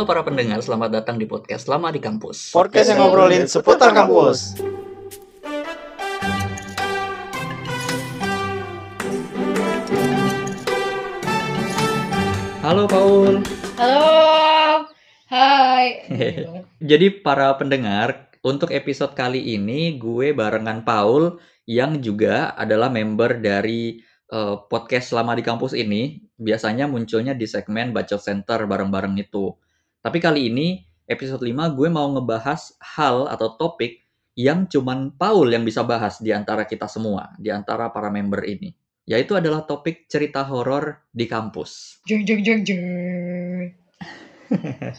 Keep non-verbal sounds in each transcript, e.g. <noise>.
Halo para pendengar, selamat datang di podcast Lama di Kampus. Podcast yang ngobrolin seputar kampus. Halo Paul. Halo, hai. <laughs> Jadi para pendengar, untuk episode kali ini gue barengan Paul yang juga adalah member dari eh, podcast Lama di Kampus ini. Biasanya munculnya di segmen Bacot Center bareng-bareng itu. Tapi kali ini episode 5 gue mau ngebahas hal atau topik yang cuman Paul yang bisa bahas di antara kita semua, di antara para member ini. Yaitu adalah topik cerita horor di kampus. Jeng jeng jeng jeng.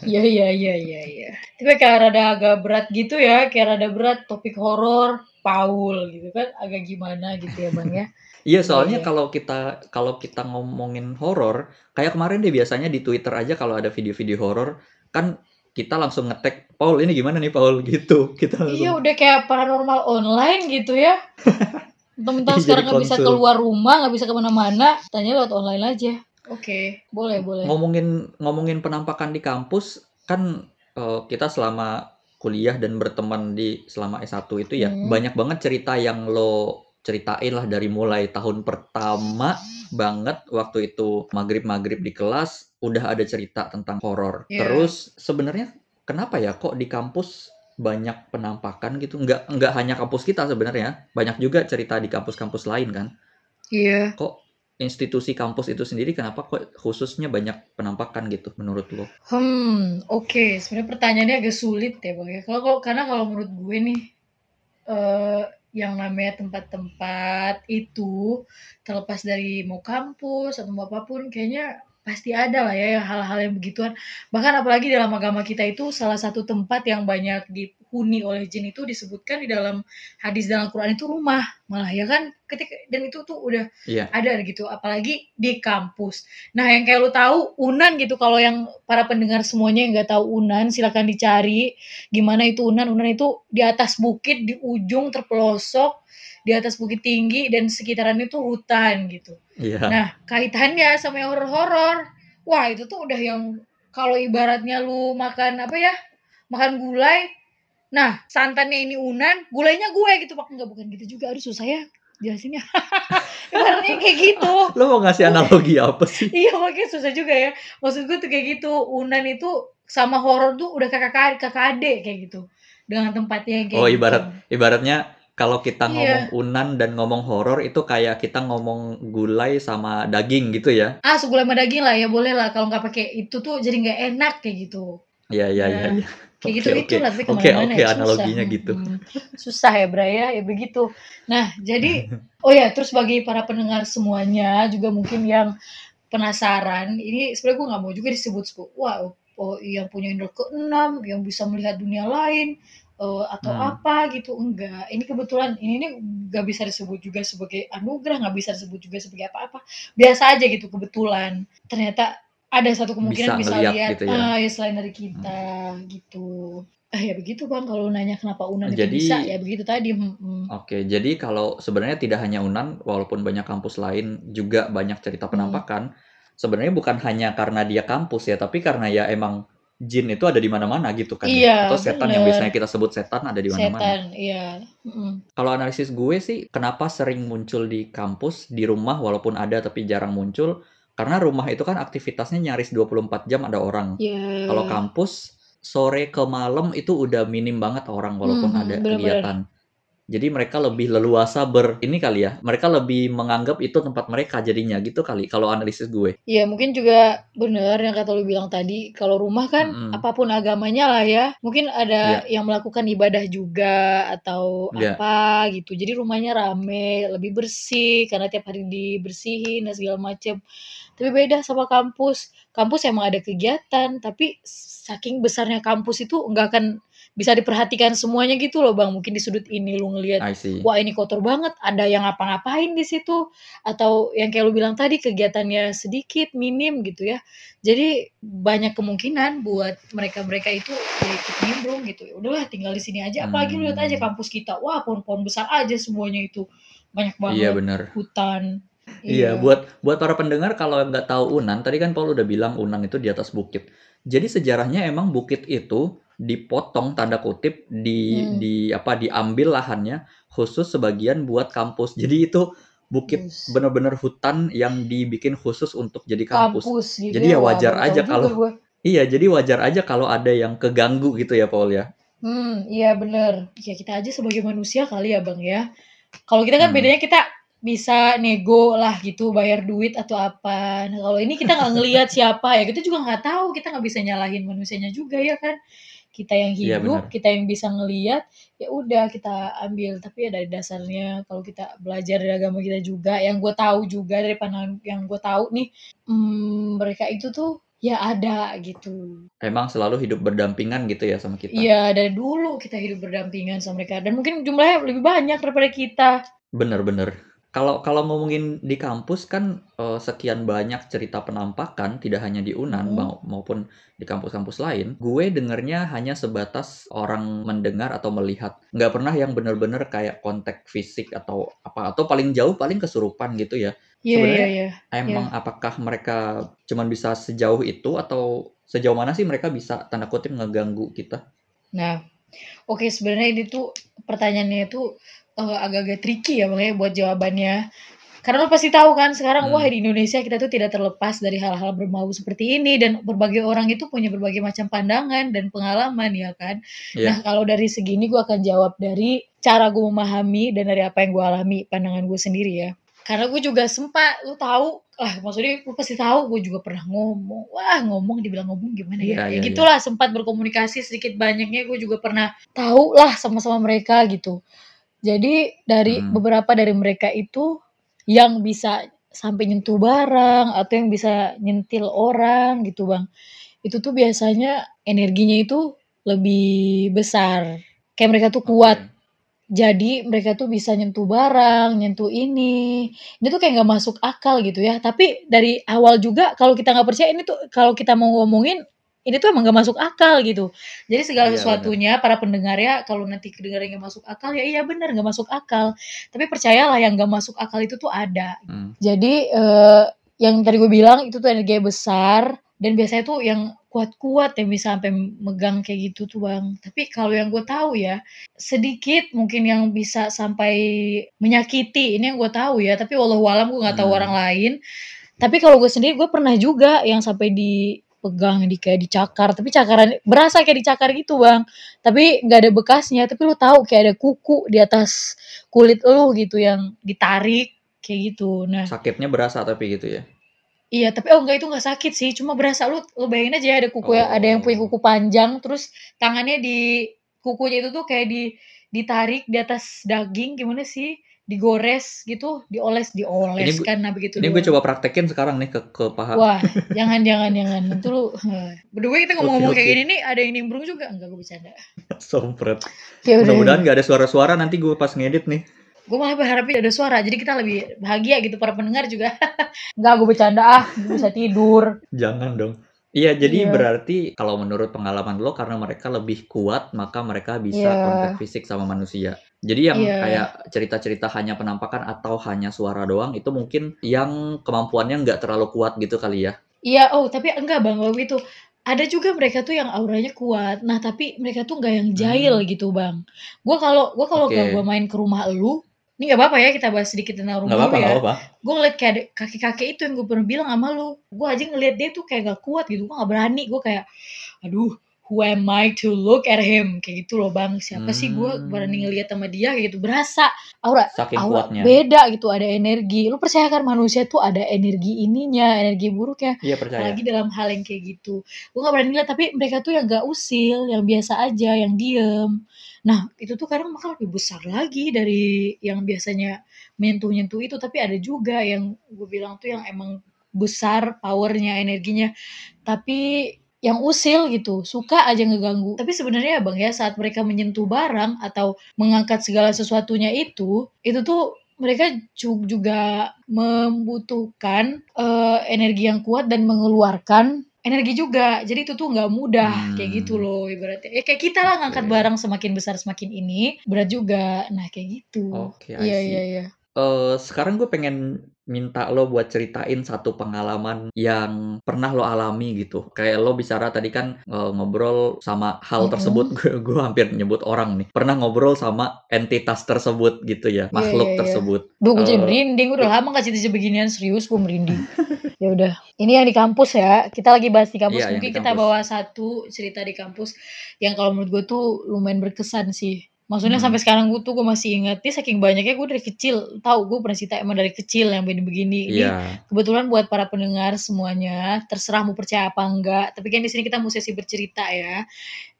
Iya iya iya iya iya. Tapi kayak rada agak berat gitu ya, kayak rada berat topik horor Paul gitu kan, agak gimana gitu ya bang ya. <laughs> Iya, soalnya Iya. kalau kita kalau kita ngomongin horor, kayak kemarin deh biasanya di Twitter aja kalau ada video-video horor, kan kita langsung ngetek Paul ini gimana nih Paul <laughs> gitu. Kita langsung Iya udah kayak paranormal online gitu ya. <laughs> Teman-teman Jadi sekarang nggak bisa keluar rumah, nggak bisa ke mana-mana, tanya lewat online aja. Oke, boleh boleh. ngomongin ngomongin penampakan di kampus kan eh, kita selama kuliah dan berteman di selama S1 itu ya Hmm. banyak banget cerita yang lo ceritain lah dari mulai tahun pertama banget waktu itu maghrib-maghrib di kelas udah ada cerita tentang horor. Iya. Terus sebenarnya kenapa ya kok di kampus banyak penampakan gitu? Nggak nggak hanya kampus kita sebenarnya, banyak juga cerita di kampus-kampus lain kan. Iya. Kok institusi kampus itu sendiri kenapa kok khususnya banyak penampakan gitu menurut lo? Hmm, oke. Sebenarnya pertanyaannya agak sulit ya, Bang ya. Kalau karena kalau menurut gue nih eh yang namanya tempat-tempat itu terlepas dari mau kampus atau mau apa pun kayaknya pasti ada lah ya hal-hal yang begituan. Bahkan apalagi dalam agama kita itu salah satu tempat yang banyak dihuni oleh jin itu disebutkan di dalam hadis dalam Quran itu rumah malah ya kan ketika dan itu tuh udah Iya. ada gitu apalagi di kampus nah yang kayak lu tahu unan gitu kalau yang para pendengar semuanya yang nggak tahu unan silakan dicari gimana itu unan unan itu di atas bukit di ujung terpelosok di atas bukit tinggi dan sekitaran itu hutan gitu Iya. Nah, kaitannya sama yang horor-horor. Wah, itu tuh udah yang kalau ibaratnya lu makan apa ya? Makan gulai. Nah, santannya ini unan, gulainya gue gitu. Pak, enggak bukan gitu juga. Aduh, susah ya jelasinnya. <laughs> Ibaratnya kayak gitu. <laughs> Lo mau ngasih analogi apa sih? Iya, makanya susah juga ya. Maksud gue tuh kayak gitu. Unan itu sama horor tuh udah kakak kakak adik kayak gitu. Dengan tempatnya yang kayak Oh, gitu. ibarat ibaratnya kalau kita Iya. ngomong unan dan ngomong horor itu kayak kita ngomong gulai sama daging gitu ya. Ah, segulai sama daging lah ya boleh lah. Kalau nggak pakai itu tuh jadi nggak enak kayak gitu. Iya, iya, iya. Kayak gitu oke. itu lah tapi ke mana-mana oke, ya, susah. analoginya gitu. Mm, susah ya Bray ya ya begitu nah jadi <laughs> oh ya terus bagi para pendengar semuanya juga mungkin yang penasaran ini sebenarnya gue nggak mau juga disebut sebut wah oh, yang punya indra keenam yang bisa melihat dunia lain eh, atau Hmm. apa gitu enggak ini kebetulan ini nih nggak bisa disebut juga sebagai anugerah nggak bisa disebut juga sebagai apa-apa biasa aja gitu kebetulan ternyata ada satu kemungkinan Bisa bisa, lihat gitu ya. Hmm. ah, ya selain dari kita gitu ah ya begitu bang kalau nanya kenapa unan itu Jadi- bisa ya begitu tadi hmm, hmm. Oke, jadi kalau sebenarnya tidak hanya Unan, walaupun banyak kampus lain juga banyak cerita Hmm. penampakan, sebenarnya bukan hanya karena dia kampus ya, tapi karena ya emang jin itu ada di mana-mana gitu kan. ya. Iya, Atau setan yang bener. biasanya kita sebut setan ada di mana-mana. setan iya Mm-mm. Kalau analisis gue sih, kenapa sering muncul di kampus, di rumah walaupun ada tapi jarang muncul, karena rumah itu kan aktivitasnya nyaris 24 jam ada orang. Iya. Kalau kampus, sore ke malam itu udah minim banget orang walaupun Mhm, ada bener-bener. kegiatan. Jadi mereka lebih leluasa ber ini kali ya. Mereka lebih menganggap itu tempat mereka jadinya gitu kali kalau analisis gue. Iya mungkin juga benar yang kata lu bilang tadi kalau rumah kan Mm-mm. apa pun agamanya lah ya mungkin ada Iya. yang melakukan ibadah juga atau Iya. apa gitu jadi rumahnya rame lebih bersih karena tiap hari dibersihin dan segala macem tapi beda sama kampus kampus emang ada kegiatan tapi saking besarnya kampus itu nggak akan bisa diperhatikan semuanya gitu loh bang mungkin di sudut ini lu ngelihat wah ini kotor banget, ada yang ngapa-ngapain di situ, atau yang kayak lu bilang tadi kegiatannya sedikit, minim gitu ya. Jadi banyak kemungkinan buat mereka-mereka itu ya ikut nimbrung gitu. Ya udahlah tinggal di sini aja. Apalagi lu lihat aja Hmm. kampus kita, wah pohon-pohon besar aja semuanya itu. banyak banget Iya bener. hutan. Iya, buat buat para pendengar kalau nggak tahu Unan, tadi kan Paul udah bilang Unan itu di atas bukit. Jadi sejarahnya emang bukit itu dipotong tanda kutip di Hmm. di apa diambil lahannya khusus sebagian buat kampus. <laughs> Jadi itu bukit bener-bener hutan yang dibikin khusus untuk jadi kampus. kampus gitu Jadi ya Wah, wajar aja kalau- gua. Iya, jadi wajar aja kalau ada yang keganggu gitu ya Paul ya. Hmm, iya bener. Ya kita aja sebagai manusia kali ya bang ya. Kalau kita kan Hmm. bedanya kita bisa nego lah gitu, bayar duit atau apa. Nah kalau ini kita nggak ngelihat siapa ya, kita juga nggak tahu, kita nggak bisa nyalahin manusianya juga ya kan. Kita yang Iya, hidup, benar. kita yang bisa ngelihat, ya udah kita ambil. Tapi ya dari dasarnya kalau kita belajar dari agama kita juga, yang gue tahu juga dari pandangan yang gue tahu nih, hmm, mereka itu tuh ya ada gitu. Emang selalu hidup berdampingan gitu ya sama kita. Iya, dari dulu kita hidup berdampingan sama mereka dan mungkin jumlahnya lebih banyak daripada kita. Bener-bener. Kalau kalau ngomongin di kampus kan eh, sekian banyak cerita penampakan tidak hanya di Unan Hmm. mau- maupun di kampus-kampus lain. Gue dengernya hanya sebatas orang mendengar atau melihat. Nggak pernah yang bener-bener kayak kontak fisik atau apa atau paling jauh paling kesurupan gitu ya. Iya, Sebenarnya iya, iya. Emang apakah mereka cuman bisa sejauh itu atau sejauh mana sih mereka bisa tanda kutip ngeganggu kita? Nah, oke sebenarnya ini tuh pertanyaannya itu eh, agak-agak tricky ya makanya buat jawabannya. Karena lo pasti tahu kan sekarang Hmm. wah di Indonesia kita tuh tidak terlepas dari hal-hal berbau seperti ini dan berbagai orang itu punya berbagai macam pandangan dan pengalaman ya kan. Iya. Nah kalau dari segini gue akan jawab dari cara gue memahami dan dari apa yang gue alami pandangan gue sendiri ya. Karena gue juga sempat, lu tahu, ah maksudnya lu pasti tahu gue juga pernah ngomong, wah ngomong dibilang ngomong gimana Iya, ya, ya iya, iya. gitulah sempat berkomunikasi sedikit banyaknya gue juga pernah tahu lah sama-sama mereka gitu. Jadi dari Hmm. beberapa dari mereka itu yang bisa sampai nyentuh barang atau yang bisa nyentil orang gitu bang, itu tuh biasanya energinya itu lebih besar. Kayak mereka tuh kuat. Oke. Jadi mereka tuh bisa nyentuh barang, nyentuh ini. Ini tuh kayak nggak masuk akal gitu ya. Tapi dari awal juga kalau kita nggak percaya ini tuh kalau kita mau ngomongin ini tuh emang nggak masuk akal gitu. Jadi segala Iya, sesuatunya para pendengar ya kalau nanti kedengarannya nggak masuk akal ya iya benar nggak masuk akal. Tapi percayalah yang nggak masuk akal itu tuh ada. Hmm. Jadi eh, yang tadi gue bilang itu tuh energi besar dan biasanya tuh yang kuat-kuat yang bisa sampai megang kayak gitu tuh bang. Tapi kalau yang gue tahu ya sedikit mungkin yang bisa sampai menyakiti ini yang gue tahu ya. Tapi walau alam gue nggak tahu Hmm. orang lain. Tapi kalau gue sendiri gue pernah juga yang sampai dipegang di kayak dicakar. Tapi cakaran berasa kayak dicakar gitu bang. Tapi nggak ada bekasnya. Tapi lu tahu kayak ada kuku di atas kulit lu gitu yang ditarik kayak gitu. Nah Sakitnya berasa tapi gitu ya. Iya, tapi oh enggak itu enggak sakit sih, cuma berasa lu lu bayangin aja ada kuku ya, ada yang punya Oh. kuku panjang terus tangannya di kukunya itu tuh kayak di ditarik di atas daging gimana sih? Digores gitu, dioles, dioles Ini kan nah begitu Ini gue coba praktekin sekarang nih ke ke paha. Wah, jangan jangan jangan. Nanti lu <laughs> berdua kita ngomong-ngomong kayak gini nih, ada yang nimbrung juga enggak gue bercanda. <laughs> Sompret. <laughs> Ya udah. Mudah-mudahan gak ada suara-suara nanti gue pas ngedit nih. Gue malah berharapnya ada suara, jadi kita lebih bahagia gitu para pendengar juga. Enggak, gue bercanda ah, gue bisa tidur. Jangan dong. Iya, jadi Iya. berarti kalau menurut pengalaman lo karena mereka lebih kuat, maka mereka bisa Iya. kontak fisik sama manusia. Jadi yang Iya. kayak cerita-cerita hanya penampakan atau hanya suara doang itu mungkin yang kemampuannya nggak terlalu kuat gitu kali ya. Iya, oh tapi enggak Bang, waktu itu ada juga mereka tuh yang auranya kuat. Nah, tapi mereka tuh enggak yang jahil Hmm. gitu, Bang. Gua kalau gua kalau Oke. gak gua main ke rumah lu, ini nggak apa-apa ya kita bahas sedikit tentang rumah apa-apa, lu ya. apa-apa. Gue ngeliat kayak kakek-kakek itu yang gue pernah bilang sama lu. Gue aja ngeliat dia tuh kayak gak kuat gitu. Gue gak berani. Gue kayak, aduh, who am I to look at him? Kayak gitu loh bang. Siapa sih gue Hmm. berani ngeliat sama dia kayak gitu. Berasa aura Saking aura kuatnya. beda gitu. Ada energi. Lu percaya kan manusia tuh ada energi ininya, energi buruknya. Iya percaya. Apalagi dalam hal yang kayak gitu. Gue gak berani lihat tapi mereka tuh yang gak usil, yang biasa aja, yang diem. Nah itu tuh kadang malah lebih besar lagi dari yang biasanya menyentuh-nyentuh itu. Tapi ada juga yang gue bilang tuh yang emang besar powernya, energinya. Tapi yang usil gitu, suka aja ngeganggu. Tapi sebenarnya bang ya saat mereka menyentuh barang atau mengangkat segala sesuatunya itu, itu tuh mereka ju- juga membutuhkan eh, energi yang kuat dan mengeluarkan energi juga. Jadi itu tuh nggak mudah Hmm. kayak gitu loh ibaratnya. Ya kayak kita lah ngangkat Oke. barang semakin besar semakin ini berat juga. Nah kayak gitu. Oke, Iya iya iya. eee, sekarang gue pengen minta lo buat ceritain satu pengalaman yang pernah lo alami gitu. Kayak lo bicara tadi kan, eee, ngobrol sama hal Mhm. tersebut, <laughs> gue gue hampir nyebut orang nih. Pernah ngobrol sama entitas tersebut gitu ya, Iya makhluk iya iya. tersebut. Duh gue jadi Eee, merinding, udah it lama gak cerita-cerita beginian, serius gue merinding. <laughs> Ya udah, ini yang di kampus ya, kita lagi bahas di kampus, Iya, mungkin di kita kampus. bawa satu cerita di kampus yang kalau menurut gue tuh lumayan berkesan sih. Maksudnya Mhm. sampai sekarang gue tuh gue masih ingat, ini saking banyaknya gue dari kecil, tahu gue pernah cerita emang dari kecil yang begini-begini. Ini Iya. kebetulan buat para pendengar semuanya, terserah mau percaya apa enggak, tapi kan di sini kita mau sesi bercerita ya.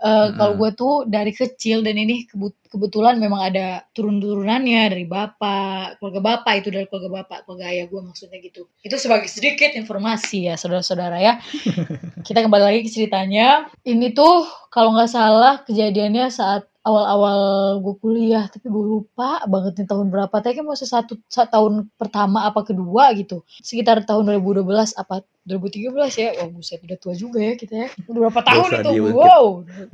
Eee, kalau Mhm. gue tuh dari kecil dan ini kebut kebetulan memang ada turun-turunannya dari bapak, keluarga bapak itu dari keluarga bapak, keluarga ayah gue maksudnya gitu. Itu sebagai sedikit informasi ya saudara-saudara ya. <laughs> Kita kembali lagi ke ceritanya. Ini tuh kalau nggak salah kejadiannya saat awal-awal gue kuliah, tapi gue lupa banget nih tahun berapa. Tapi kan masa satu sa tahun pertama apa kedua gitu. Sekitar tahun 2012 apa 2013 ya. Wah buset udah tua juga ya kita ya. Udah berapa tahun itu? diungkit. Wow,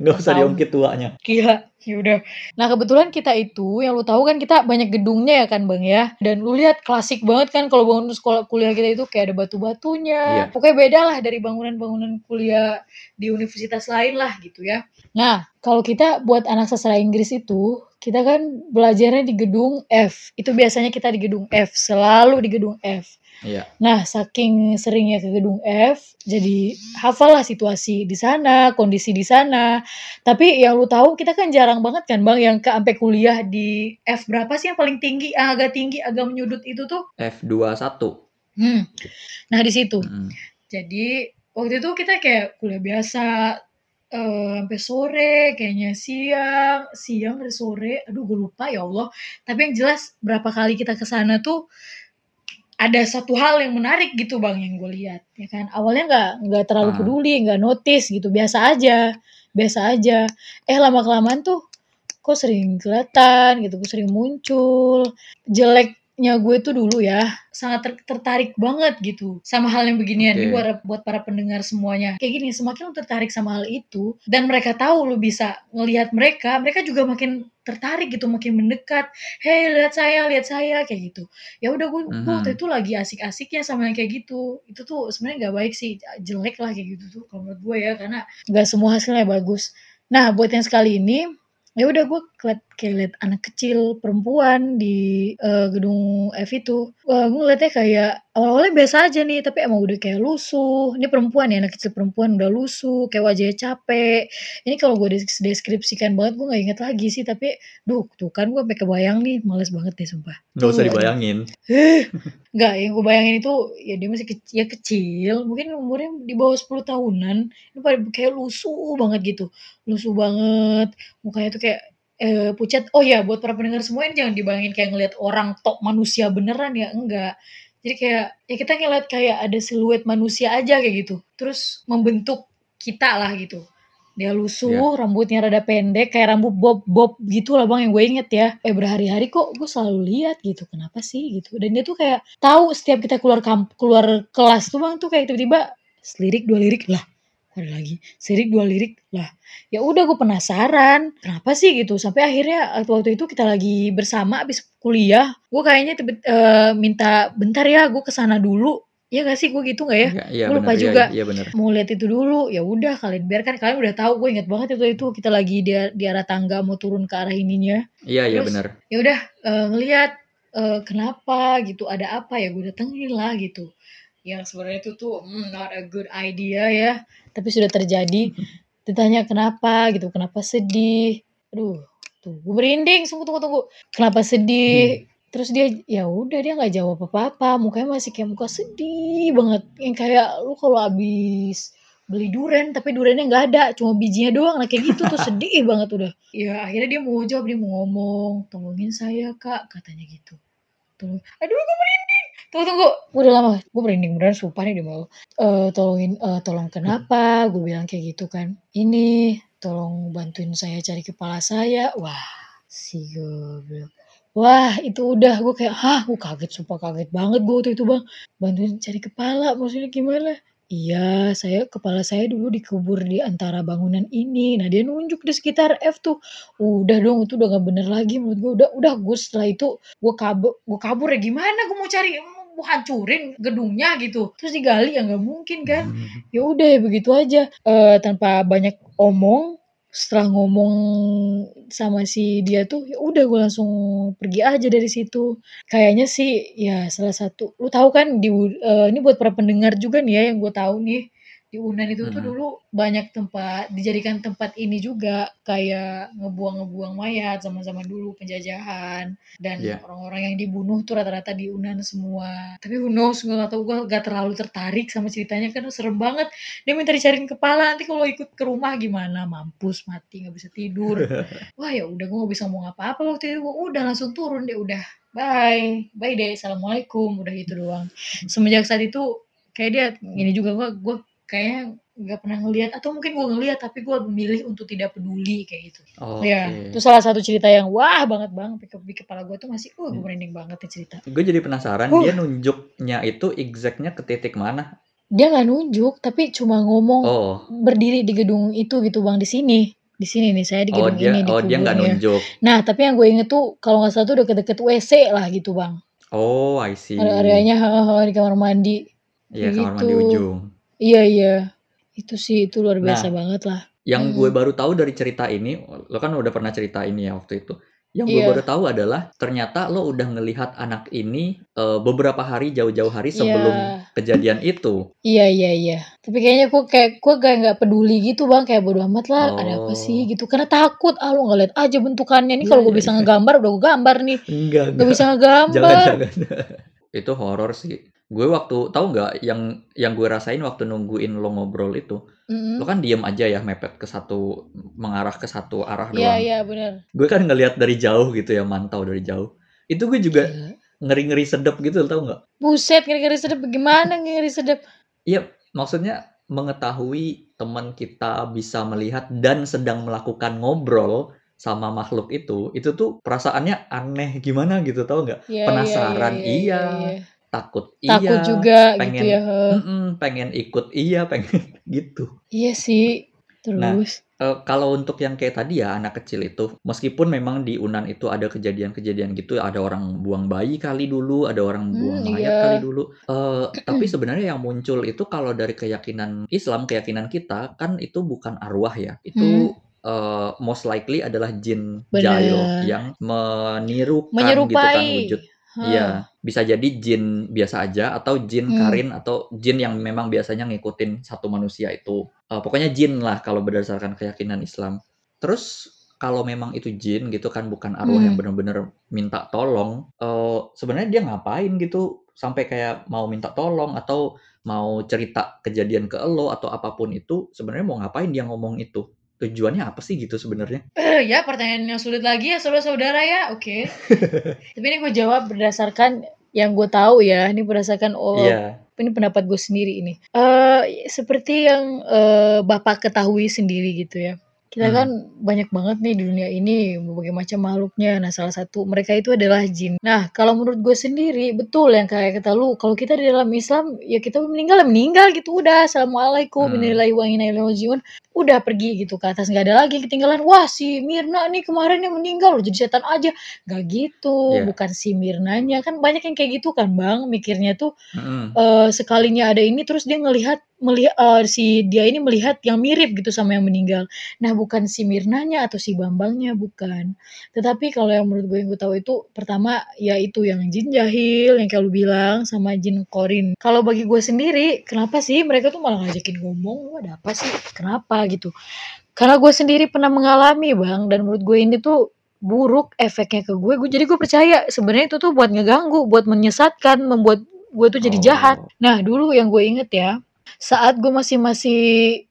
Nggak usah diungkit tuanya. Gila, ya udah. Nah kebetulan kita itu yang lu tahu kan kita banyak gedungnya ya kan bang ya. Dan lu lihat klasik banget kan kalau bangun sekolah kuliah kita itu kayak ada batu-batunya. Iya. Pokoknya beda lah dari bangunan-bangunan kuliah di universitas lain lah gitu ya. Nah kalau kita buat anak sastra Inggris itu kita kan belajarnya di gedung F. Itu biasanya kita di gedung F, selalu di gedung F. Iya. Nah, saking seringnya ke gedung F, jadi hafal lah situasi di sana, kondisi di sana. Tapi yang lu tahu kita kan jarang banget kan Bang yang ke sampai kuliah di F berapa sih yang paling tinggi, yang agak tinggi, agak menyudut itu tuh? F21. Hmm. Nah, di situ. Mhm. Jadi waktu itu kita kayak kuliah biasa eh sampai sore, kayaknya siang, siang dari sore. Aduh, gue lupa ya Allah. Tapi yang jelas berapa kali kita ke sana tuh ada satu hal yang menarik gitu bang yang gue lihat ya kan awalnya nggak nggak terlalu Ah. peduli nggak notice gitu biasa aja biasa aja eh lama kelamaan tuh kok sering kelihatan gitu kok sering muncul jeleknya gue tuh dulu ya sangat ter- tertarik banget gitu sama hal yang beginian. Ini buat buat para pendengar semuanya. Kayak gini semakin lu tertarik sama hal itu dan mereka tahu lu bisa ngelihat mereka mereka juga makin tertarik gitu makin mendekat. Hei lihat saya lihat saya kayak gitu. Ya udah gue waktu Mhm. itu lagi asik-asiknya sama yang kayak gitu. Itu tuh sebenarnya nggak baik sih jelek lah kayak gitu tuh kalau menurut gue ya karena nggak semua hasilnya bagus. Nah buat yang sekali ini ya udah gue kayak kayak liat anak kecil perempuan di eh, gedung F itu. Wah gue ngeliatnya kayak awal-awalnya biasa aja nih tapi emang udah kayak lusuh ini perempuan ya anak kecil perempuan udah lusuh kayak wajahnya capek ini kalau gue des- deskripsikan banget gue nggak inget lagi sih tapi duh tuh kan gue sampai kebayang nih males banget deh sumpah Nggak usah dibayangin. <laughs> Enggak, yang gue bayangin itu ya dia masih kecil, ya kecil, mungkin umurnya di bawah 10 tahunan. Ini pada kayak lusuh banget gitu. Lusuh banget. Mukanya tuh kayak eh, pucat. Oh ya, buat para pendengar semua ini jangan dibayangin kayak ngelihat orang tok manusia beneran ya, enggak. Jadi kayak ya kita ngeliat kayak ada siluet manusia aja kayak gitu. Terus membentuk kita lah gitu. Dia lusuh, rambutnya rada pendek, kayak rambut bob bob gitu lah bang yang gue inget ya. Eh berhari-hari kok gue selalu lihat gitu, kenapa sih gitu. Dan dia tuh kayak tahu setiap kita keluar kamp keluar kelas tuh bang tuh kayak tiba-tiba selirik dua lirik lah ada lagi. Selirik dua lirik. Lah ya udah gue penasaran. Kenapa sih gitu? Sampai akhirnya waktu waktu itu kita lagi bersama abis kuliah. Gue kayaknya tiba- eh, minta bentar ya gue ke sana dulu. Ya gak sih? Gue gitu nggak ya? Iya, iya Gue lupa bener, iya, juga. Iya bener. mau lihat itu dulu. Ya udah kalian biarkan. Kalian udah tahu gue inget banget itu itu kita lagi di, di arah tangga mau turun ke arah ininya. Iya, iya bener. ya udah eh, ngelihat eh, kenapa gitu ada apa ya gue datengin lah gitu yang sebenarnya itu tuh hmm, not a good idea ya. Tapi sudah terjadi. Ditanya kenapa? Gitu kenapa sedih? Aduh tuh gue merinding. Tunggu tunggu tunggu. Kenapa sedih? Terus dia ya udah dia nggak jawab apa apa mukanya masih kayak muka sedih banget. Yang kayak lu kalau abis beli duren tapi durennya nggak ada cuma bijinya doang. Nah kayak gitu tuh <laughs> sedih banget udah. Ya akhirnya dia mau jawab dia mau ngomong tolongin saya kak katanya gitu. Tolong. Aduh gue merinding tunggu tunggu. Gua udah lama gue merinding beneran sumpah nih dia mau Eh, tolongin eh, tolong kenapa? Gue bilang kayak gitu kan. Ini tolong bantuin saya cari kepala saya. Wah si goblok. Wah itu udah. Gue kayak hah? Gue kaget sumpah kaget banget gue waktu itu bang. Bantuin cari kepala maksudnya gimana? "Iya, saya kepala saya dulu dikubur di antara bangunan ini." Nah, dia nunjuk di sekitar F tuh. Udah dong, itu udah nggak bener lagi menurut gue. Udah udah gue setelah itu gue kabu gue kabur ya. Gimana gue mau cari mau hancurin gedungnya gitu. Terus digali ya nggak mungkin kan. Ya udah begitu aja, eee, tanpa banyak omong, setelah ngomong sama si dia tuh, ya udah gue langsung pergi aja dari situ. Kayaknya sih ya salah satu lu tahu kan di u eee, ini buat para pendengar juga nih ya yang gue tahu nih, di Unan itu tuh Mhm. dulu banyak tempat dijadikan tempat ini juga, kayak ngebuang-ngebuang mayat zaman-zaman dulu penjajahan, dan Iya. orang-orang yang dibunuh tuh rata-rata di Unan semua. Tapi who knows, gue tahu, gue nggak terlalu tertarik sama ceritanya kan serem banget. Dia minta dicariin kepala, nanti kalau ikut ke rumah gimana? Mampus, mati, nggak bisa tidur. <laughs> Wah ya udah gue nggak bisa ngomong apa-apa waktu itu, udah langsung turun deh udah, bye, bye deh, assalamualaikum, udah gitu doang. <laughs> Semenjak saat itu kayak dia ini juga gue gue kayaknya nggak pernah ngelihat atau mungkin gue ngelihat tapi gue memilih untuk tidak peduli kayak gitu. Ya, itu Oke. salah satu cerita yang wah banget bang, di di kepala gue tuh masih, uh, gue Hmm. merinding banget nih cerita. Gue jadi penasaran Uh. dia nunjuknya itu exact-nya ke titik mana? Dia nggak nunjuk, tapi cuma ngomong Oh. berdiri di gedung itu gitu bang, di sini, di sini nih saya di Oh gedung dia ini oh dia nggak dikuburnya. nunjuk. Nah tapi yang gue inget tuh kalau nggak salah tuh deket-deket WC lah gitu bang. Oh, I see. Heeh heeh, di kamar mandi, Iya, kayak kamar mandi gitu. ujung. Iya iya, itu sih itu luar biasa Nah, banget lah. yang gue Mhm. baru tahu dari cerita ini, lo kan udah pernah cerita ini ya waktu itu. Yang gue baru Iya. tahu adalah ternyata lo udah ngelihat anak ini eh, beberapa hari jauh-jauh hari sebelum Iya. kejadian itu. Iya iya iya. Tapi kayaknya gue kayak gue kayak nggak peduli gitu bang, kayak bodo amat lah, ada apa sih Oh. gitu. Karena takut, ah lu nggak lihat aja bentukannya nih Iya kalau gue iya bisa iya. ngegambar udah gue gambar nih. Enggak Gak enggak. bisa Jangan ngegambar. jangan. <laughs> Itu horor sih. Gue waktu tahu nggak yang yang gue rasain waktu nungguin lo ngobrol itu, lo Mhm. kan diem aja ya mepet ke satu mengarah ke satu arah Iya doang. iya benar. Gue kan ngelihat dari jauh gitu ya, mantau dari jauh. Itu gue juga Gila. ngeri-ngeri sedep gitu, lo tau nggak? Buset, ngeri-ngeri sedep gimana ngeri sedep? Iya, maksudnya mengetahui teman kita bisa melihat dan sedang melakukan ngobrol sama makhluk itu, itu tuh perasaannya aneh gimana gitu, tahu nggak? Iya iya iya Penasaran iya iya iya, iya. Takut Takut iya, juga gitu pengen ya. heeh. mm-mm, pengen ikut iya, <laughs> pengen gitu. Iya sih. Nah, Terus? eh, kalau untuk yang kayak tadi ya anak kecil itu, meskipun memang di Unan itu ada kejadian-kejadian gitu, ada orang buang bayi kali dulu, ada orang buang Hmm, mayat kali iya. dulu. Eh, <clears throat> tapi sebenarnya yang muncul itu kalau dari keyakinan Islam, keyakinan kita kan itu bukan arwah ya. Hmm. Itu eh, most likely adalah jin jail Bener. yang menirukan gitu kan Menyerupai. wujud. Iya, bisa jadi jin biasa aja atau jin Hmm. karin atau jin yang memang biasanya ngikutin satu manusia itu. Eh, pokoknya jin lah kalau berdasarkan keyakinan Islam. Terus kalau memang itu jin gitu kan bukan arwah yang Hmm. benar-benar minta tolong, eh sebenarnya dia ngapain gitu sampai kayak mau minta tolong atau mau cerita kejadian ke elo atau apa pun itu, sebenarnya mau ngapain dia ngomong itu? Tujuannya apa sih gitu sebenarnya? Eh, ya pertanyaan yang sulit lagi ya saudara-saudara ya. Oke. <laughs> Tapi ini gue jawab berdasarkan yang gue tahu ya. Ini berdasarkan oh Iya. ini pendapat gue sendiri ini. Eh seperti yang eh, Bapak ketahui sendiri gitu ya. Kita Hmm. kan banyak banget nih di dunia ini berbagai macam makhluknya. Nah, salah satu mereka itu adalah jin. Nah, kalau menurut gue sendiri betul yang kayak kata lu, kalau kita di dalam Islam ya kita meninggal ya meninggal gitu udah. Assalamualaikum Hmm. wa. Udah pergi gitu ke atas nggak ada lagi ketinggalan. Wah si Mirna nih kemarin yang meninggal loh jadi setan aja. Gak gitu, Iya. bukan si Mirnanya kan banyak yang kayak gitu kan bang. Mikirnya tuh Mm-mm. eh, sekalinya ada ini terus dia ngelihat melihat eh, si dia ini melihat yang mirip gitu sama yang meninggal. Nah bukan si Mirnanya atau si Bambangnya bukan. Tetapi kalau yang menurut gue yang gue tahu itu pertama ya itu yang jin jahil yang kayak lu bilang sama jin korin. Kalau bagi gue sendiri kenapa sih mereka tuh malah ngajakin ngomong lu ada apa sih kenapa gitu. Karena gue sendiri pernah mengalami bang dan menurut gue ini tuh buruk efeknya ke gue. Gue jadi gue percaya sebenarnya itu tuh buat ngeganggu, buat menyesatkan, membuat gue tuh jadi jahat. Oh. Nah dulu yang gue inget ya saat gue masih masih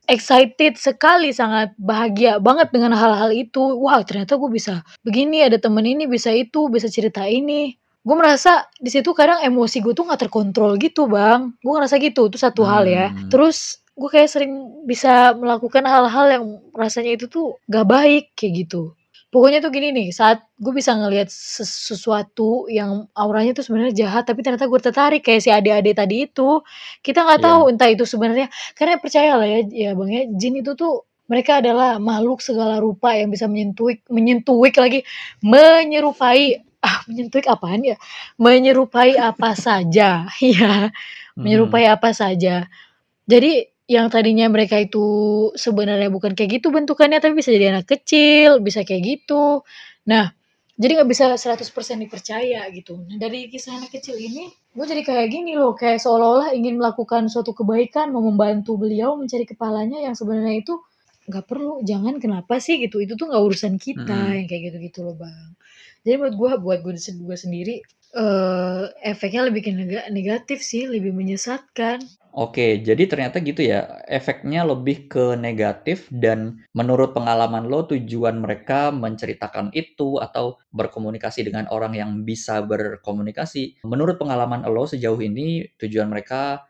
excited sekali sangat bahagia banget dengan hal-hal itu wah ternyata gue bisa begini ada temen ini bisa itu bisa cerita ini gue merasa di situ kadang emosi gue tuh nggak terkontrol gitu bang gue ngerasa gitu itu satu hal ya Hmm. terus gue kayak sering bisa melakukan hal-hal yang rasanya itu tuh gak baik kayak gitu Pokoknya tuh gini nih, saat gue bisa ngelihat ses sesuatu yang auranya tuh sebenarnya jahat, tapi ternyata gue tertarik kayak si adik-adik tadi itu. Kita nggak tahu Iya. entah itu sebenarnya karena percayalah ya ya Bang ya, jin itu tuh mereka adalah makhluk segala rupa yang bisa menyentuhik menyentuhik lagi, menyerupai ah, menyentuhik apaan ya? Menyerupai apa saja, <laughs> iya, Mhm. menyerupai apa saja. Jadi yang tadinya mereka itu sebenarnya bukan kayak gitu bentukannya, tapi bisa jadi anak kecil, bisa kayak gitu. Nah, jadi nggak bisa 100% dipercaya gitu. Nah, dari kisah anak kecil ini, gue jadi kayak gini loh, kayak seolah-olah ingin melakukan suatu kebaikan, mau membantu beliau mencari kepalanya yang sebenarnya itu nggak perlu, jangan kenapa sih gitu, itu tuh nggak urusan kita, Mhm. yang kayak gitu-gitu loh Bang. Jadi menurut gue, buat gue sendiri, eee, efeknya lebih ke nega negatif sih, lebih menyesatkan. Oke, jadi ternyata gitu ya, efeknya lebih ke negatif dan menurut pengalaman lo tujuan mereka menceritakan itu atau berkomunikasi dengan orang yang bisa berkomunikasi, menurut pengalaman lo sejauh ini tujuan mereka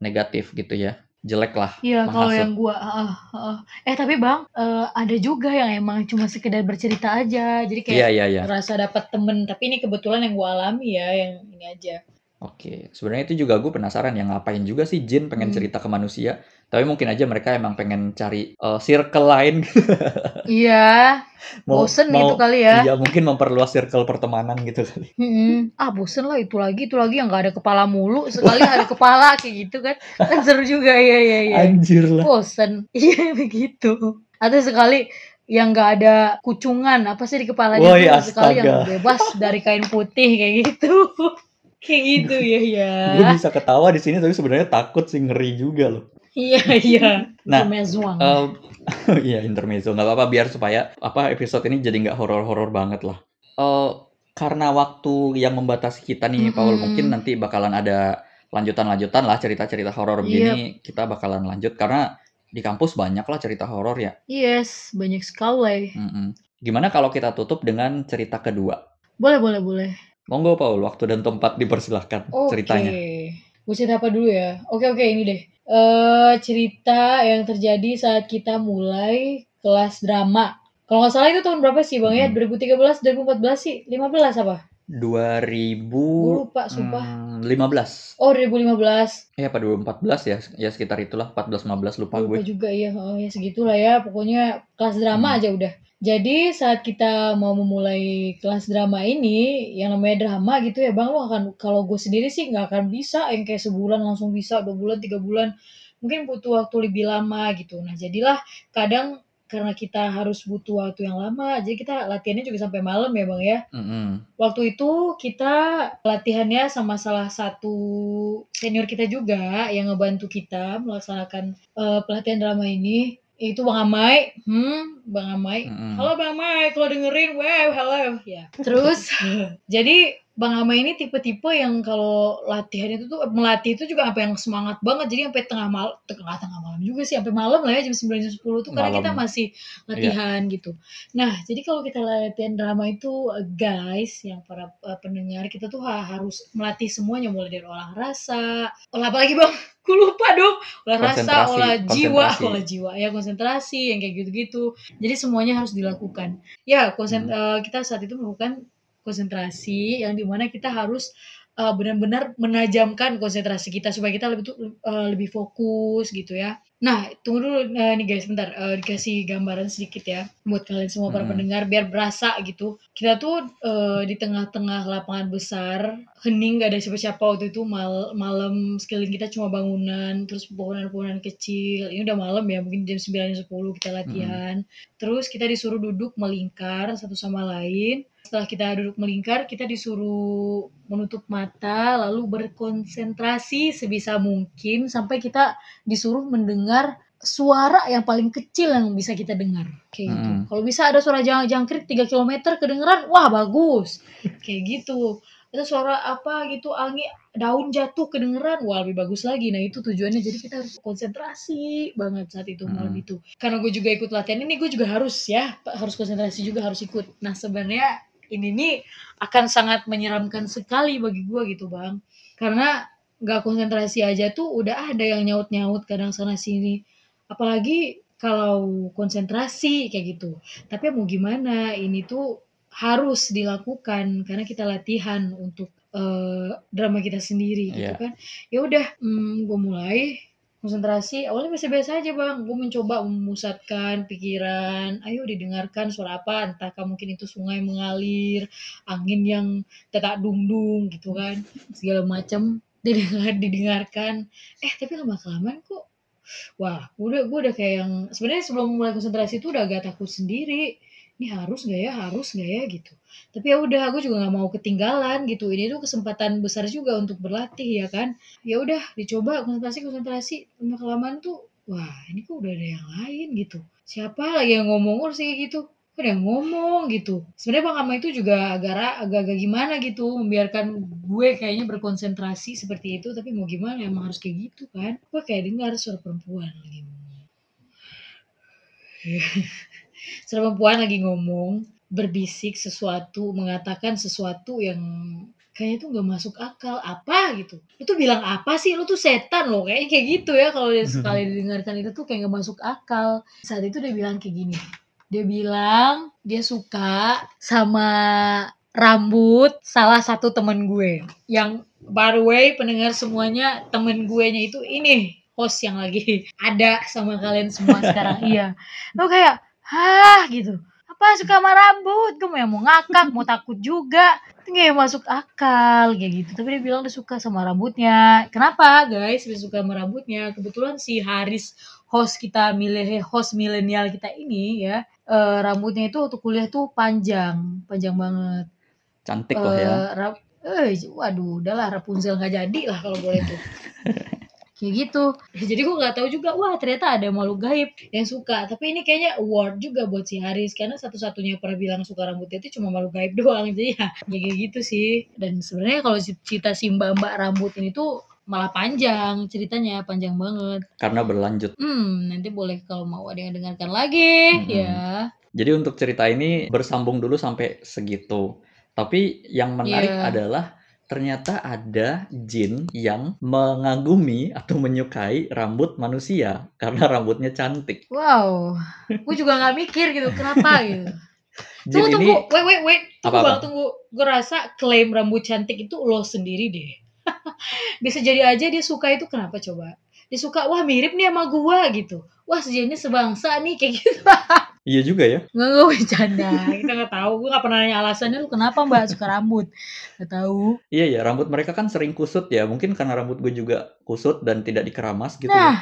negatif gitu ya, jelek lah, Iya, kalau yang gua heeh heeh. Eh, tapi Bang, eee, ada juga yang emang cuma sekedar bercerita aja, jadi kayak Iya iya iya. ngerasa dapat temen, tapi ini kebetulan yang gua alami ya, yang ini aja. Oke, sebenarnya itu juga gue penasaran ya ngapain juga sih jin pengen Hmm. cerita ke manusia, tapi mungkin aja mereka emang pengen cari, eee, circle lain. <laughs> Iya, Mau bosen gitu mau kali ya. iya mungkin memperluas circle pertemanan gitu kali. Mhm. Ah, bosen lah itu lagi itu lagi yang nggak ada kepala mulu, sekali ada kepala kayak gitu kan, kan seru juga, iya iya iya. Anjir lah. Bosen, <laughs> iya begitu. Atau sekali yang nggak ada kucungan, apa sih di kepalanya tuh, sekali yang bebas dari kain putih kayak gitu. <laughs> Kayak gitu ya ya. Gue bisa ketawa di sini tapi sebenarnya takut sih, ngeri juga loh. Iya iya. Nah, eee, <laughs> iya intermezzo, nggak apa-apa biar supaya, apa, episode ini jadi nggak horor-horor banget lah. Eee, karena waktu yang membatasi kita nih Paul, mungkin nanti bakalan ada lanjutan-lanjutan lah cerita-cerita horor Yep. begini, kita bakalan lanjut karena di kampus banyak lah cerita horor ya. Yes, banyak sekali. Mhm. Gimana kalau kita tutup dengan cerita kedua? Boleh boleh boleh. Monggo Paul, waktu dan tempat dipersilahkan Oke. ceritanya. Gue cerita apa dulu ya? Oke oke ini deh. Eee, cerita yang terjadi saat kita mulai kelas drama. Kalau nggak salah itu tahun berapa sih Bang ya? Mhm. 2013, 2014 sih? 15 apa? 2000, Gue lupa sumpah. mmm, 15. Oh 2015. Eh, apa 2014 ya? Ya sekitar itulah, 14, 15 lupa Lupa gue. juga ya, heeh, ya segitulah ya. Pokoknya kelas drama Mhm. aja udah. Jadi saat kita mau memulai kelas drama ini, yang namanya drama gitu ya Bang, lu akan kalau gue sendiri sih nggak akan bisa yang kayak sebulan langsung bisa, 2 bulan, 3 bulan. Mungkin butuh waktu lebih lama gitu. Nah jadilah kadang karena kita harus butuh waktu yang lama, jadi kita latihannya juga sampai malam ya Bang ya. Mhm. Waktu itu kita latihannya sama salah satu senior kita juga yang ngebantu kita melaksanakan, eee, pelatihan drama ini, yaitu Bang Amai, hmm, Bang Amai. Mhm. Halo Bang Amai, kalau dengerin, wow, halo, ya. Terus <laughs> jadi Bang Amai ini tipe-tipe yang kalau latihan itu tuh melatih itu juga sampai yang semangat banget, jadi sampai tengah mal tengah tengah malam juga sih, sampai malam lah ya jam 9, jam 10 tuh karena kita Malam. masih Iya. latihan gitu. Nah, jadi kalau kita latihan drama itu, eee, guys, yang para, eee, pendengar, kita tuh ha harus melatih semuanya mulai dari olah rasa, olah apa lagi Bang? <laughs> Gue lupa dong. Olah rasa, olah jiwa, olah jiwa, ya konsentrasi yang kayak gitu-gitu. Jadi semuanya harus dilakukan. Ya konsen Mhm. eee, kita saat itu melakukan konsentrasi yang di mana kita harus, eee, benar-benar menajamkan konsentrasi kita supaya kita lebih eee, lebih fokus gitu ya. Nah, tunggu dulu, eee, nih guys bentar, eee, dikasih gambaran sedikit ya buat kalian semua para Mhm. pendengar biar berasa gitu. Kita tuh, eee, di tengah-tengah lapangan besar, hening gak ada siapa-siapa waktu itu mal malam, sekeliling kita cuma bangunan, terus pohonan-pohonan kecil. Ini udah malam ya, mungkin jam 9, jam 10 kita latihan. Terus kita disuruh duduk melingkar satu sama lain. Setelah kita duduk melingkar, kita disuruh menutup mata, lalu berkonsentrasi sebisa mungkin sampai kita disuruh mendengar suara yang paling kecil yang bisa kita dengar, kayak gitu. Mhm. Kalau bisa ada suara jang jangkrik 3 kilometer kedengeran, wah bagus, kayak gitu. Ada suara apa gitu, angin daun jatuh kedengeran, wah lebih bagus lagi. Nah itu tujuannya, jadi kita harus konsentrasi banget saat itu, malam Mhm. itu. Karena gue juga ikut latihan ini, gue juga harus ya, harus konsentrasi juga, harus ikut. Nah sebenarnya ini nih akan sangat menyeramkan sekali bagi gue gitu Bang. Karena nggak konsentrasi aja tuh udah ada yang nyaut-nyaut kadang sana sini. Apalagi kalau konsentrasi kayak gitu. Tapi mau gimana, ini tuh harus dilakukan karena kita latihan untuk uh, drama kita sendiri gitu Iya. kan. Ya udah, hmm, gue mulai konsentrasi. Awalnya biasa-biasa aja bang. Gue mencoba memusatkan pikiran. Ayo didengarkan suara apa. Entahkah mungkin itu sungai mengalir, angin yang tetak dung-dung gitu kan, segala macam didengar didengarkan. Eh tapi lama kelamaan kok Wah, udah gue udah kayak yang sebenarnya sebelum mulai konsentrasi itu udah agak takut sendiri. Ini harus gak ya, harus gak ya gitu. Tapi ya udah, aku juga nggak mau ketinggalan gitu. Ini tuh kesempatan besar juga untuk berlatih ya kan. Ya udah, dicoba konsentrasi konsentrasi lama kelamaan tuh, wah ini kok udah ada yang lain gitu. Siapa lagi yang ngomong harus kayak gitu? Ada yang ngomong gitu. Sebenarnya Bang Ama itu juga agak agak-agak gimana gitu, membiarkan gue kayaknya berkonsentrasi seperti itu, tapi mau gimana emang harus kayak gitu kan. Gue kayak dengar suara perempuan lagi <laughs> suara perempuan lagi ngomong, berbisik sesuatu, mengatakan sesuatu yang kayaknya tuh nggak masuk akal apa gitu. Lu tuh bilang apa sih? Lu tuh setan loh. Kayaknya kayak gitu ya kalau <laughs> sekali didengarkan itu tuh kayak nggak masuk akal. Saat itu dia bilang kayak gini. Dia bilang dia suka sama rambut salah satu temen gue yang by the way pendengar semuanya temen gue nya itu ini host yang lagi <laughs> ada sama kalian semua sekarang iya lo kayak hah gitu. Apa suka sama rambut? Gue mau mau ngakak mau takut juga. Itu nggak masuk akal kayak gitu. Tapi dia bilang dia suka sama rambutnya. Kenapa guys dia suka sama rambutnya? Kebetulan si Haris host kita milih host milenial kita ini ya eh, rambutnya itu waktu kuliah tuh panjang panjang banget. Cantik lah ya. Eh, eh, waduh, udahlah Rapunzel nggak jadi lah kalau boleh tuh. <laughs> Kayak gitu. Jadi gue nggak tahu juga, wah ternyata ada makhluk gaib yang suka. Tapi ini kayaknya award juga buat si Haris karena satu-satunya pernah bilang suka rambutnya itu cuma makhluk gaib <laughs> doang. Jadi ya, ya kayak gitu sih. Dan sebenarnya kalau cerita si mbak-mbak rambut ini tuh malah panjang ceritanya panjang banget. Karena berlanjut. Hmm, nanti boleh kalau mau ada yang dengarkan lagi Mhm. ya. Jadi untuk cerita ini bersambung dulu sampai segitu. Tapi yang menarik Iya. adalah ternyata ada jin yang mengagumi atau menyukai rambut manusia karena rambutnya cantik. Wow, gue juga nggak mikir gitu kenapa <laughs> gitu. Jin Tunggu, ini tunggu, wait, wait, wait, tunggu Apa-apa? bang, tunggu. Gue rasa klaim rambut cantik itu lo sendiri deh. <laughs> Bisa jadi aja dia suka itu kenapa coba? Dia suka, wah mirip nih sama gua gitu. Wah sejadinya sebangsa nih kayak gitu. <laughs> iya juga ya. Nggak, nggak bercanda. Kita nggak tahu. Gue nggak pernah nanya alasannya lu kenapa mbak suka rambut. Nggak tahu. Iya ya, rambut mereka kan sering kusut ya. Mungkin karena rambut gue juga kusut dan tidak dikeramas gitu ya. Nah,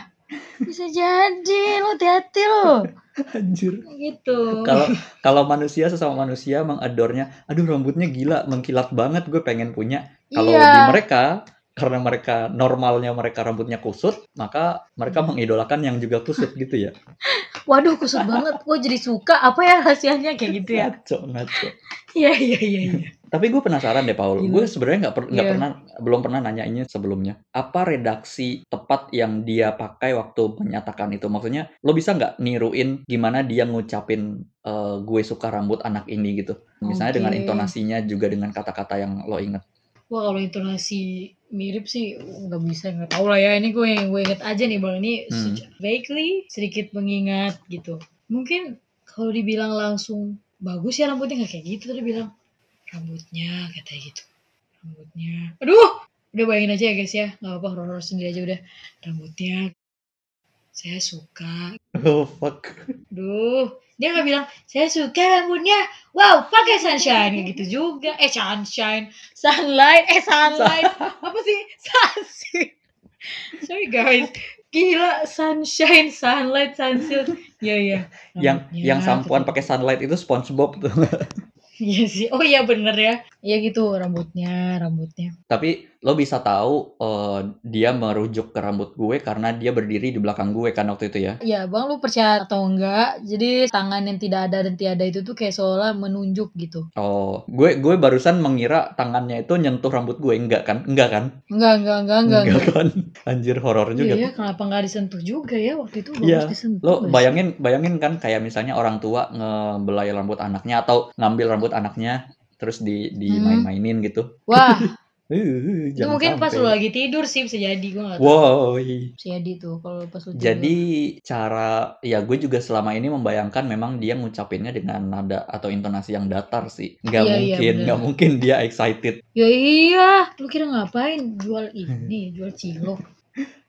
bisa jadi. Lo hati-hati lo. <laughs> Anjir. Gitu. Kalau kalau manusia sesama manusia mengadornya, aduh rambutnya gila, mengkilat banget, gue pengen punya. Kalau Iya. di mereka karena mereka normalnya mereka rambutnya kusut, maka mereka mengidolakan yang juga kusut gitu ya. <laughs> Waduh kusut banget. Gue jadi suka. Apa ya rahasianya kayak gitu ya? Ngaco, ngaco. Iya, iya, iya. iya. <laughs> Tapi gue penasaran deh Paul. Gue sebenarnya nggak per- Iya. pernah belum pernah nanyainnya sebelumnya. Apa redaksi tepat yang dia pakai waktu menyatakan itu? Maksudnya lo bisa nggak niruin gimana dia ngucapin eh, gue suka rambut anak ini gitu? Misalnya dengan Oke. intonasinya juga dengan kata-kata yang lo inget. Wah kalau intonasi mirip sih nggak bisa nggak tahu lah ya. Ini gue yang gue inget aja nih bang. Ini Hmm. vaguely sedikit mengingat gitu. Mungkin kalau dibilang langsung bagus ya rambutnya nggak kayak gitu tadi bilang. Rambutnya katanya gitu. Rambutnya. Aduh! Udah bayangin aja ya guys ya. Nggak apa-apa horor sendiri aja udah. Rambutnya saya suka. Oh fuck. Duh, dia nggak bilang saya suka rambutnya. Wow, pakai sunshine Kayak gitu juga. Eh sunshine, sunlight, eh sunlight. Apa sih? Sunshine. Sorry guys. Gila, sunshine, sunlight, sunsilk. Iya, iya. Yang Rambutnya, yang sampoan gitu. pakai sunlight itu SpongeBob tuh. Iya sih. Oh iya bener ya. Iya gitu rambutnya, rambutnya. Tapi lo bisa tahu eh, dia merujuk ke rambut gue karena dia berdiri di belakang gue kan waktu itu ya. Iya, Bang lu percaya atau enggak? Jadi tangan yang tidak ada dan tiada itu tuh kayak seolah menunjuk gitu. Oh, gue gue barusan mengira tangannya itu nyentuh rambut gue enggak kan? Enggak kan? Enggak, enggak, enggak, enggak. enggak. kan? Anjir horor juga. Iya, ya, kenapa nggak disentuh juga ya waktu itu Iya, disentuh. Lo bayangin bayangin kan kayak misalnya orang tua ngebelai rambut anaknya atau ngambil rambut anaknya terus di Hmm. dimain-mainin gitu. Wah, <laughs> Uh, Itu mungkin pas sampai. lu lagi tidur sih bisa jadi gue gak tahu. Woi. Bisa jadi tuh kalau pas lu tidur. Jadi cara ya gue juga selama ini membayangkan memang dia ngucapinnya dengan nada atau intonasi yang datar sih. Nggak Iya, iya, mungkin, bener. nggak mungkin dia excited. Ya iya, lu kira ngapain jual ini, <laughs> jual cilok.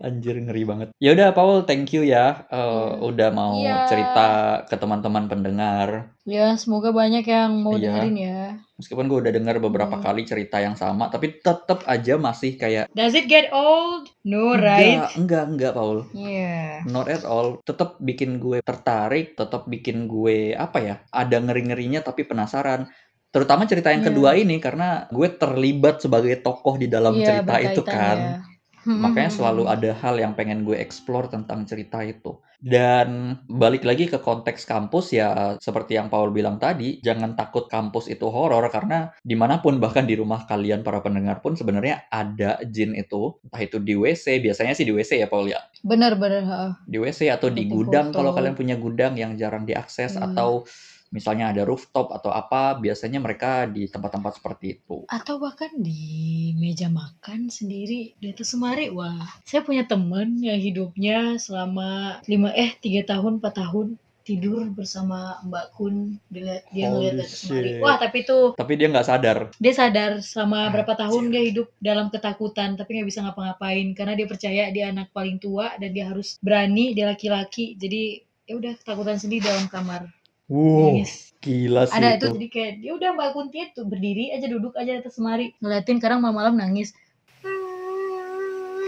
Anjir ngeri banget. Ya udah Paul, thank you ya eh, udah mau Iya. cerita ke teman-teman pendengar. Ya semoga banyak yang mau Iya. dengerin ya. Meskipun gue udah dengar beberapa Hmm. kali cerita yang sama, tapi tetap aja masih kayak Does it get old? No, right? enggak, enggak, enggak Paul. Yeah. Not at all. Tetap bikin gue tertarik, tetap bikin gue apa ya? Ada ngeri-ngerinya tapi penasaran. Terutama cerita yang Iya. kedua ini karena gue terlibat sebagai tokoh di dalam Iya, cerita itu kan. ya. Makanya Hmm. selalu ada hal yang pengen gue explore tentang cerita itu. Dan balik lagi ke konteks kampus ya seperti yang Paul bilang tadi, jangan takut kampus itu horor karena di mana pun bahkan di rumah kalian para pendengar pun sebenarnya ada jin itu. Entah itu di WC, biasanya sih di WC ya Paul ya. Bener-bener. ha. Di WC atau di gudang kalau kalian punya gudang yang jarang diakses Hmm. atau misalnya ada rooftop atau apa, biasanya mereka di tempat-tempat seperti itu. Atau bahkan di meja makan sendiri di atas semari. Wah, saya punya temen yang hidupnya selama lima eh tiga tahun empat tahun tidur bersama Mbak Kun dia, dia ngeliat atas semari. Wah, tapi itu Tapi dia nggak sadar. dia sadar selama berapa tahun dia hidup dalam ketakutan tapi nggak bisa ngapa-ngapain karena dia percaya dia anak paling tua dan dia harus berani dia laki-laki jadi ya udah ketakutan sendiri dalam kamar Wow, Nangis. gila sih ada itu. itu jadi kayak dia udah mbak Kunti tuh berdiri aja duduk aja atas semari ngeliatin kadang malam-malam nangis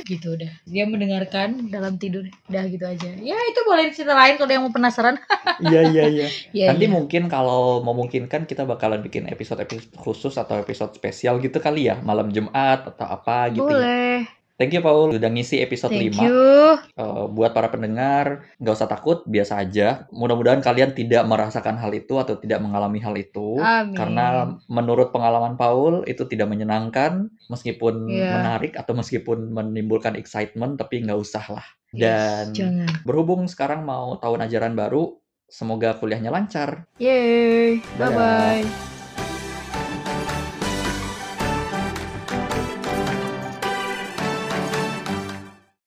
gitu udah dia mendengarkan dalam tidur udah gitu aja ya itu boleh cerita lain kalau yang mau penasaran <laughs> Iya, iya, iya. <laughs> ya, Nanti ya. mungkin kalau memungkinkan kita bakalan bikin episode-episode khusus atau episode spesial gitu kali ya, malam Jumat atau apa gitu ya. boleh Thank you Paul udah ngisi episode thank 5. you Eh, buat para pendengar, nggak usah takut, biasa aja. Mudah-mudahan kalian tidak merasakan hal itu atau tidak mengalami hal itu. amin Karena menurut pengalaman Paul itu tidak menyenangkan, meskipun Iya. menarik atau meskipun menimbulkan excitement, tapi nggak usah lah. Yes, Dan jangan berhubung sekarang mau tahun ajaran baru, semoga kuliahnya lancar. Yeay, Dadah. bye bye.